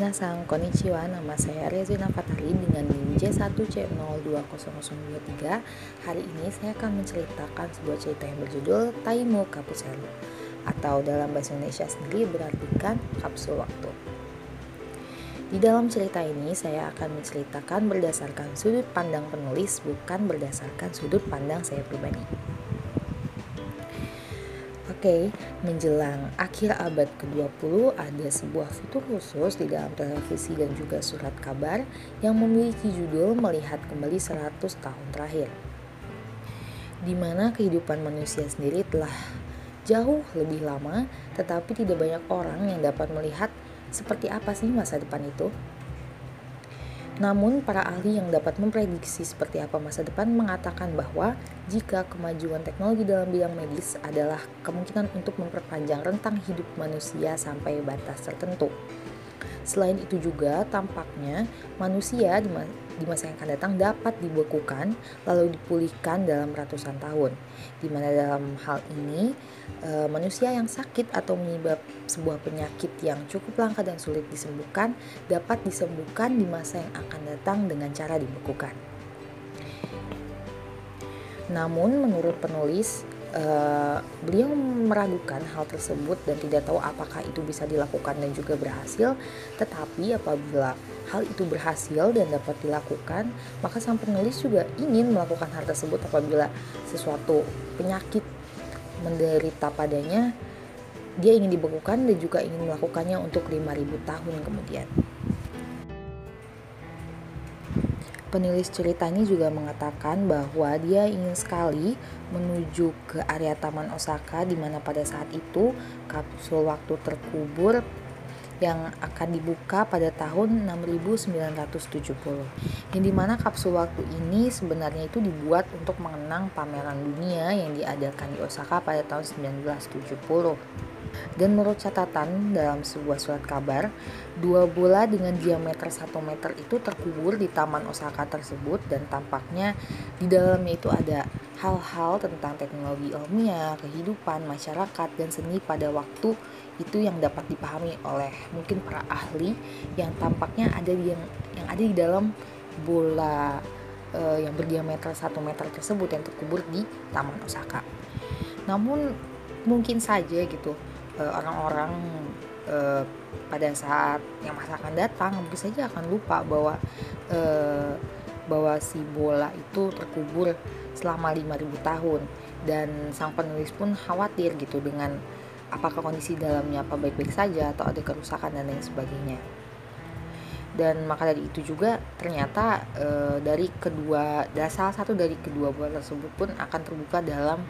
Minasan, konnichiwa, nama saya Rezina Fatali dengan NIM J1C020023 Hari ini saya akan menceritakan sebuah cerita yang berjudul Taimu Kapuselu Atau dalam bahasa Indonesia sendiri berartikan kapsul waktu. Di dalam cerita ini saya akan menceritakan berdasarkan sudut pandang penulis bukan berdasarkan sudut pandang saya pribadi Oke, menjelang akhir abad ke-20 ada sebuah fitur khusus di dalam televisi dan juga surat kabar yang memiliki judul Melihat Kembali 100 Tahun Terakhir. Di mana kehidupan manusia sendiri telah jauh lebih lama, tetapi tidak banyak orang yang dapat melihat seperti apa sih masa depan itu. Namun, para ahli yang dapat memprediksi seperti apa masa depan mengatakan bahwa jika kemajuan teknologi dalam bidang medis adalah kemungkinan untuk memperpanjang rentang hidup manusia sampai batas tertentu. Selain itu juga tampaknya manusia masa yang akan datang dapat dibekukan lalu dipulihkan dalam ratusan tahun. Di mana dalam hal ini e, manusia yang sakit atau menyebab sebuah penyakit yang cukup langka dan sulit disembuhkan dapat disembuhkan di masa yang akan datang dengan cara dibekukan. Namun menurut penulis Uh, beliau meragukan hal tersebut dan tidak tahu apakah itu bisa dilakukan dan juga berhasil. Tetapi apabila hal itu berhasil dan dapat dilakukan, maka sang penulis juga ingin melakukan hal tersebut apabila sesuatu penyakit menderita padanya, dia ingin dibekukan dan juga ingin melakukannya untuk 5000 tahun kemudian. Penulis cerita ini juga mengatakan bahwa dia ingin sekali menuju ke area Taman Osaka di mana pada saat itu kapsul waktu terkubur yang akan dibuka pada tahun 6970 yang di mana kapsul waktu ini sebenarnya itu dibuat untuk mengenang pameran dunia yang diadakan di Osaka pada tahun 1970 dan menurut catatan dalam sebuah surat kabar, dua bola dengan diameter 1 meter itu terkubur di Taman Osaka tersebut dan tampaknya di dalamnya itu ada hal-hal tentang teknologi ilmiah, kehidupan, masyarakat, dan seni pada waktu itu yang dapat dipahami oleh mungkin para ahli yang tampaknya ada di yang, yang ada di dalam bola uh, yang berdiameter 1 meter tersebut yang terkubur di Taman Osaka. Namun mungkin saja gitu Eh, orang-orang uh, pada saat yang masa akan datang mungkin saja akan lupa bahwa uh, bahwa si bola itu terkubur selama 5000 tahun. Dan sang penulis pun khawatir gitu dengan apakah kondisi dalamnya apa baik-baik saja atau ada kerusakan dan lain sebagainya. Dan maka dari itu juga ternyata e, dari kedua salah satu dari kedua bola tersebut pun akan terbuka dalam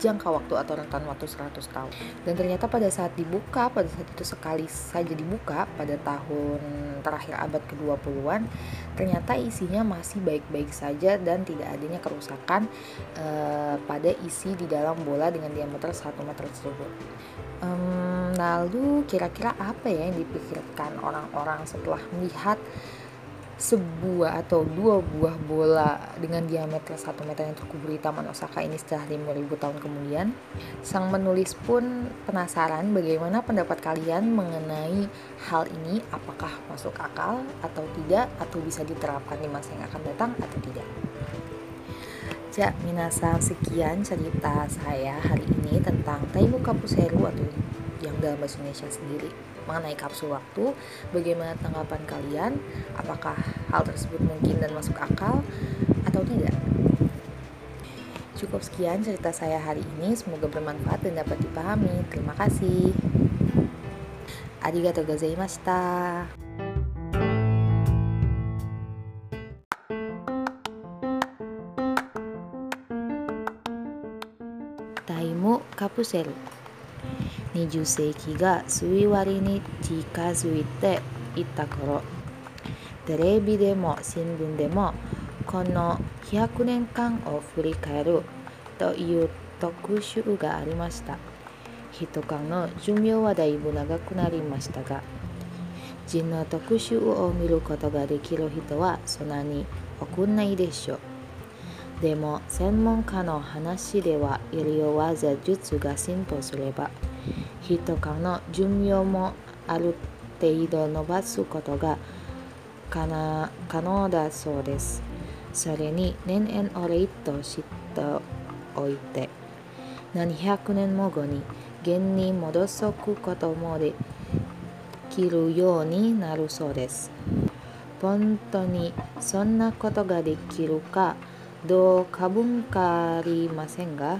jangka waktu atau rentan waktu 100 tahun. Dan ternyata pada saat dibuka, pada saat itu sekali saja dibuka pada tahun terakhir abad ke-20-an, ternyata isinya masih baik-baik saja dan tidak adanya kerusakan uh, pada isi di dalam bola dengan diameter 1 meter tersebut. Um, lalu kira-kira apa ya yang dipikirkan orang-orang setelah melihat sebuah atau dua buah bola dengan diameter 1 meter yang terkubur di Taman Osaka ini setelah 5000 tahun kemudian. Sang menulis pun penasaran bagaimana pendapat kalian mengenai hal ini, apakah masuk akal atau tidak, atau bisa diterapkan di masa yang akan datang atau tidak. Ja, minasan sekian cerita saya hari ini tentang Taimu Kapuseru atau yang dalam bahasa Indonesia sendiri mengenai kapsul waktu. Bagaimana tanggapan kalian? Apakah hal tersebut mungkin dan masuk akal atau tidak? Cukup sekian cerita saya hari ini. Semoga bermanfaat dan dapat dipahami. Terima kasih. Arigatou gozaimashita. Taimu Kapusel 20世紀が水割りに近づいていった頃。テレビでも新聞でもこの100年間を振り返るという特集がありました。人間の寿命はだいぶ長くなりましたが人の特集を見ることができる人はそんなに多くないでしょう。でも専門家の話では医療技術が進歩すれば人間の寿命もある手を伸ばすことが可能だそうです。それに年々お礼としておいて何百年も後に現に戻すこともできるようになるそうです。本当にそんなことができるかどうか分かりませんが、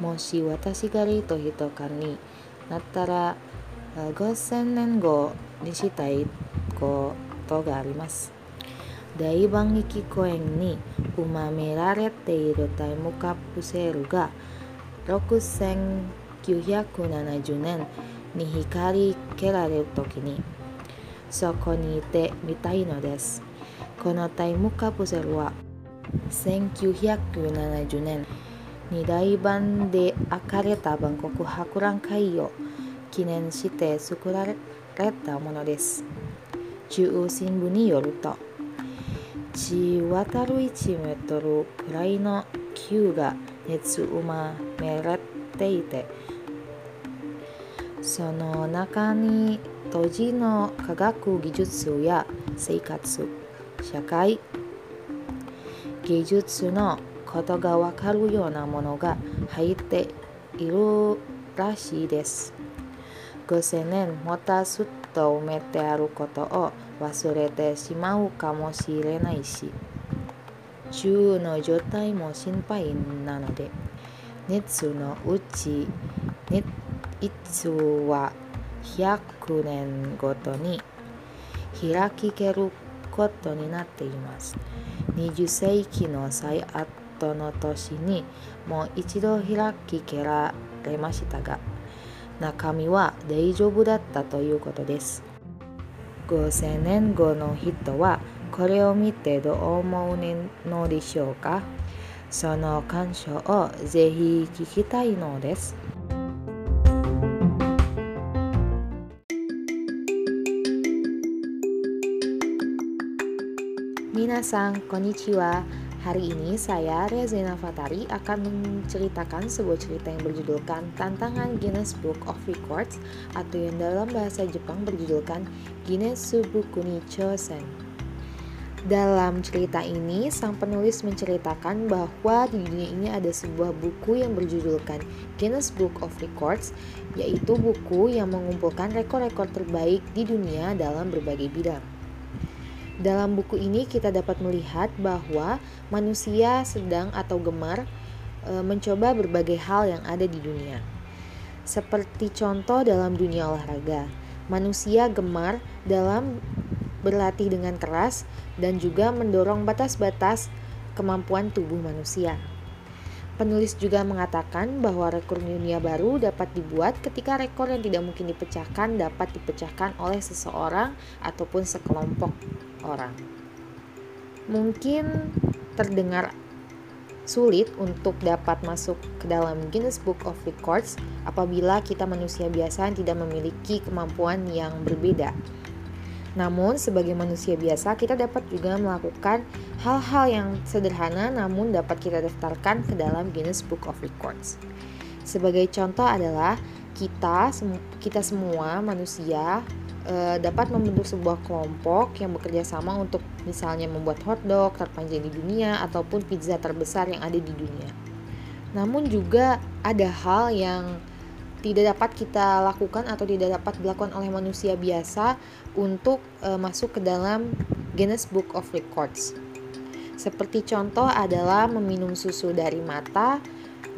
もし私がリと人かになったら5000年後にしたいことがあります。大万劇公園に埋められているタイムカプセルが6970年に光りけられる時にそこにいてみたいのです。このタイムカプセルは1970年に大盤で開かれた万国博覧会を記念して作られたものです。中央新聞によると地渡る1メートルくらいの球が熱埋められていてその中に当時の科学技術や生活社会技術のことがわかるようなものが入っているらしいです。5000年もたすっと埋めてあることを忘れてしまうかもしれないし中の状態も心配なので熱のうちいつは100年ごとに開きけることになっています20世紀の最後の年にもう一度開きけられましたが中身は大丈夫だったということです5000年後の人はこれを見てどう思うのでしょうかその感想をぜひ聞きたいのです。Minasan, konnichiwa. Hari ini saya Rezena Fatari akan menceritakan sebuah cerita yang berjudulkan Tantangan Guinness Book of Records atau yang dalam bahasa Jepang berjudulkan Guinness Subuku ni Chosen. Dalam cerita ini, sang penulis menceritakan bahwa di dunia ini ada sebuah buku yang berjudulkan Guinness Book of Records, yaitu buku yang mengumpulkan rekor-rekor terbaik di dunia dalam berbagai bidang. Dalam buku ini kita dapat melihat bahwa manusia sedang atau gemar e, mencoba berbagai hal yang ada di dunia. Seperti contoh dalam dunia olahraga, manusia gemar dalam berlatih dengan keras dan juga mendorong batas-batas kemampuan tubuh manusia. Penulis juga mengatakan bahwa rekor dunia baru dapat dibuat ketika rekor yang tidak mungkin dipecahkan dapat dipecahkan oleh seseorang ataupun sekelompok orang. Mungkin terdengar sulit untuk dapat masuk ke dalam Guinness Book of Records apabila kita manusia biasa tidak memiliki kemampuan yang berbeda. Namun, sebagai manusia biasa, kita dapat juga melakukan hal-hal yang sederhana namun dapat kita daftarkan ke dalam Guinness Book of Records. Sebagai contoh adalah kita kita semua manusia e, dapat membentuk sebuah kelompok yang bekerja sama untuk misalnya membuat hotdog terpanjang di dunia ataupun pizza terbesar yang ada di dunia. Namun juga ada hal yang tidak dapat kita lakukan atau tidak dapat dilakukan oleh manusia biasa untuk e, masuk ke dalam Guinness Book of Records. Seperti contoh adalah meminum susu dari mata,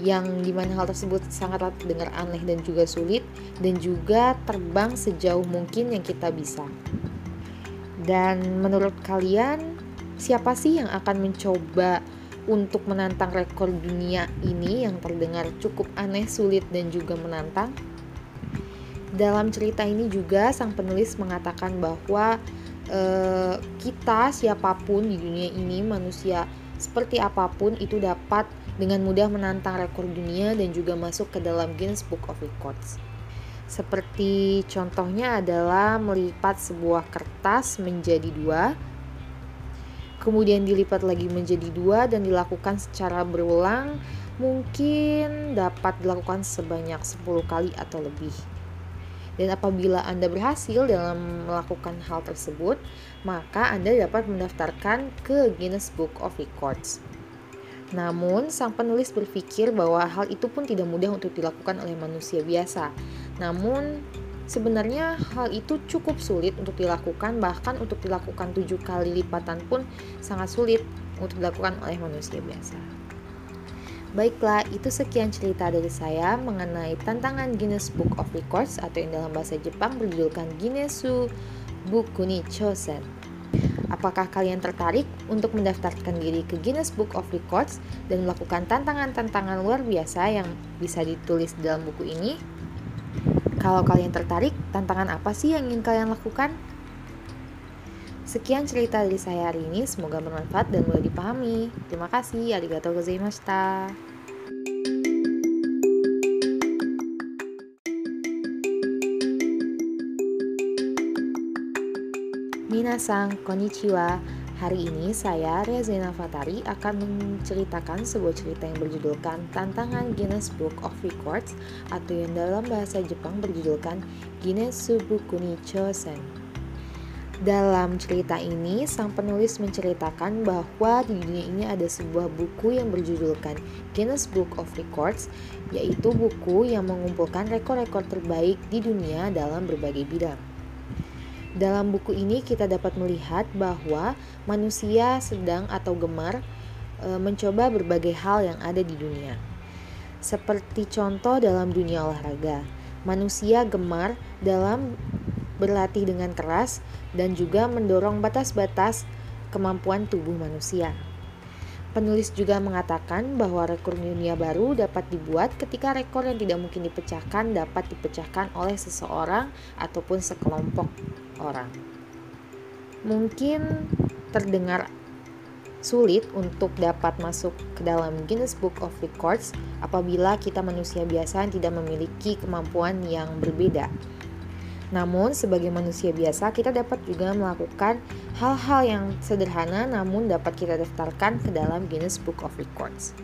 yang di mana hal tersebut sangat terdengar aneh dan juga sulit dan juga terbang sejauh mungkin yang kita bisa. Dan menurut kalian siapa sih yang akan mencoba untuk menantang rekor dunia ini yang terdengar cukup aneh, sulit dan juga menantang? Dalam cerita ini juga sang penulis mengatakan bahwa eh, kita siapa pun di dunia ini manusia seperti apa pun itu dapat dengan mudah menantang rekor dunia dan juga masuk ke dalam Guinness Book of Records. Seperti contohnya adalah melipat sebuah kertas menjadi dua, kemudian dilipat lagi menjadi dua dan dilakukan secara berulang, mungkin dapat dilakukan sebanyak 10 kali atau lebih. Dan apabila Anda berhasil dalam melakukan hal tersebut, maka Anda dapat mendaftarkan ke Guinness Book of Records. Namun, sang penulis berpikir bahwa hal itu pun tidak mudah untuk dilakukan oleh manusia biasa. Namun, sebenarnya hal itu cukup sulit untuk dilakukan, bahkan untuk dilakukan tujuh kali lipatan pun sangat sulit untuk dilakukan oleh manusia biasa. Baiklah, itu sekian cerita dari saya mengenai tantangan Guinness Book of Records atau yang dalam bahasa Jepang berjudulkan Guinnessu Bukuni Chosen. Apakah kalian tertarik untuk mendaftarkan diri ke Guinness Book of Records dan melakukan tantangan-tantangan luar biasa yang bisa ditulis dalam buku ini? Kalau kalian tertarik, tantangan apa sih yang ingin kalian lakukan? Sekian cerita dari saya hari ini, semoga bermanfaat dan mudah dipahami. Terima kasih, arigatou gozaimashita. Minasang, konnichiwa. Hari ini saya, Rezena Fatari, akan menceritakan sebuah cerita yang berjudulkan Tantangan Guinness Book of Records atau yang dalam bahasa Jepang berjudulkan Guinness Subukuni Chosen. Dalam cerita ini, sang penulis menceritakan bahwa di dunia ini ada sebuah buku yang berjudulkan Guinness Book of Records, yaitu buku yang mengumpulkan rekor-rekor terbaik di dunia dalam berbagai bidang. Dalam buku ini kita dapat melihat bahwa manusia sedang atau gemar e, mencoba berbagai hal yang ada di dunia. Seperti contoh dalam dunia olahraga, manusia gemar dalam berlatih dengan keras dan juga mendorong batas-batas kemampuan tubuh manusia. Penulis juga mengatakan bahwa rekor dunia baru dapat dibuat ketika rekor yang tidak mungkin dipecahkan dapat dipecahkan oleh seseorang ataupun sekelompok orang. Mungkin terdengar sulit untuk dapat masuk ke dalam Guinness Book of Records apabila kita manusia biasa tidak memiliki kemampuan yang berbeda. Namun, sebagai manusia biasa, kita dapat juga melakukan hal-hal yang sederhana namun dapat kita daftarkan ke dalam Guinness Book of Records.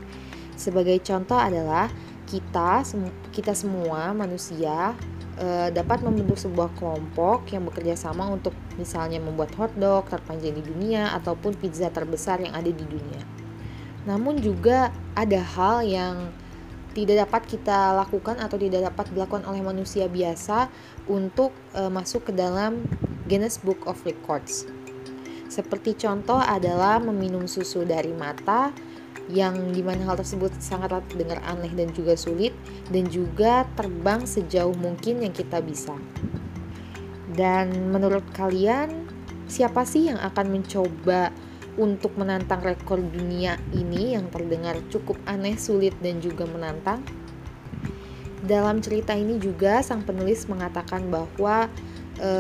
Sebagai contoh adalah kita kita semua manusia e, dapat membentuk sebuah kelompok yang bekerja sama untuk misalnya membuat hotdog terpanjang di dunia ataupun pizza terbesar yang ada di dunia. Namun juga ada hal yang tidak dapat kita lakukan atau tidak dapat dilakukan oleh manusia biasa untuk e, masuk ke dalam Guinness Book of Records. Seperti contoh adalah meminum susu dari mata yang di mana hal tersebut sangat terdengar aneh dan juga sulit dan juga terbang sejauh mungkin yang kita bisa. Dan menurut kalian siapa sih yang akan mencoba untuk menantang rekor dunia ini yang terdengar cukup aneh, sulit, dan juga menantang. Dalam cerita ini juga sang penulis mengatakan bahwa e,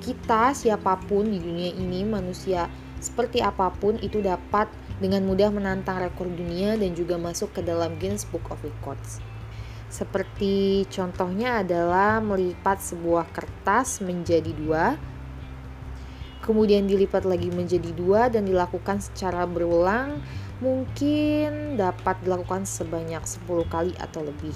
kita siapa pun di dunia ini manusia seperti apa pun itu dapat dengan mudah menantang rekor dunia dan juga masuk ke dalam Guinness Book of Records. Seperti contohnya adalah melipat sebuah kertas menjadi dua, kemudian dilipat lagi menjadi dua dan dilakukan secara berulang mungkin dapat dilakukan sebanyak 10 kali atau lebih.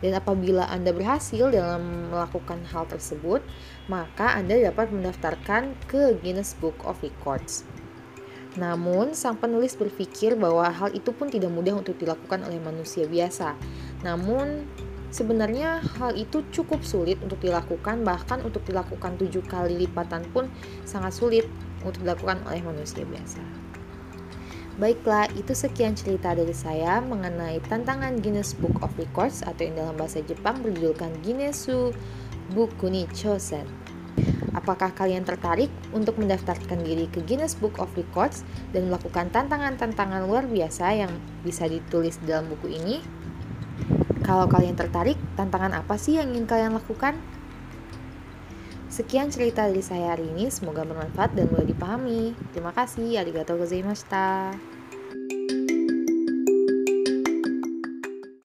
Dan apabila Anda berhasil dalam melakukan hal tersebut, maka Anda dapat mendaftarkan ke Guinness Book of Records. Namun, sang penulis berpikir bahwa hal itu pun tidak mudah untuk dilakukan oleh manusia biasa. Namun, Sebenarnya hal itu cukup sulit untuk dilakukan, bahkan untuk dilakukan tujuh kali lipatan pun sangat sulit untuk dilakukan oleh manusia biasa. Baiklah, itu sekian cerita dari saya mengenai tantangan Guinness Book of Records atau yang dalam bahasa Jepang berjudulkan Guinnessu Bukuni Chosen. Apakah kalian tertarik untuk mendaftarkan diri ke Guinness Book of Records dan melakukan tantangan-tantangan luar biasa yang bisa ditulis dalam buku ini? Kalau kalian tertarik, tantangan apa sih yang ingin kalian lakukan? Sekian cerita dari saya hari ini, semoga bermanfaat dan mudah dipahami. Terima kasih, arigatou gozaimashita.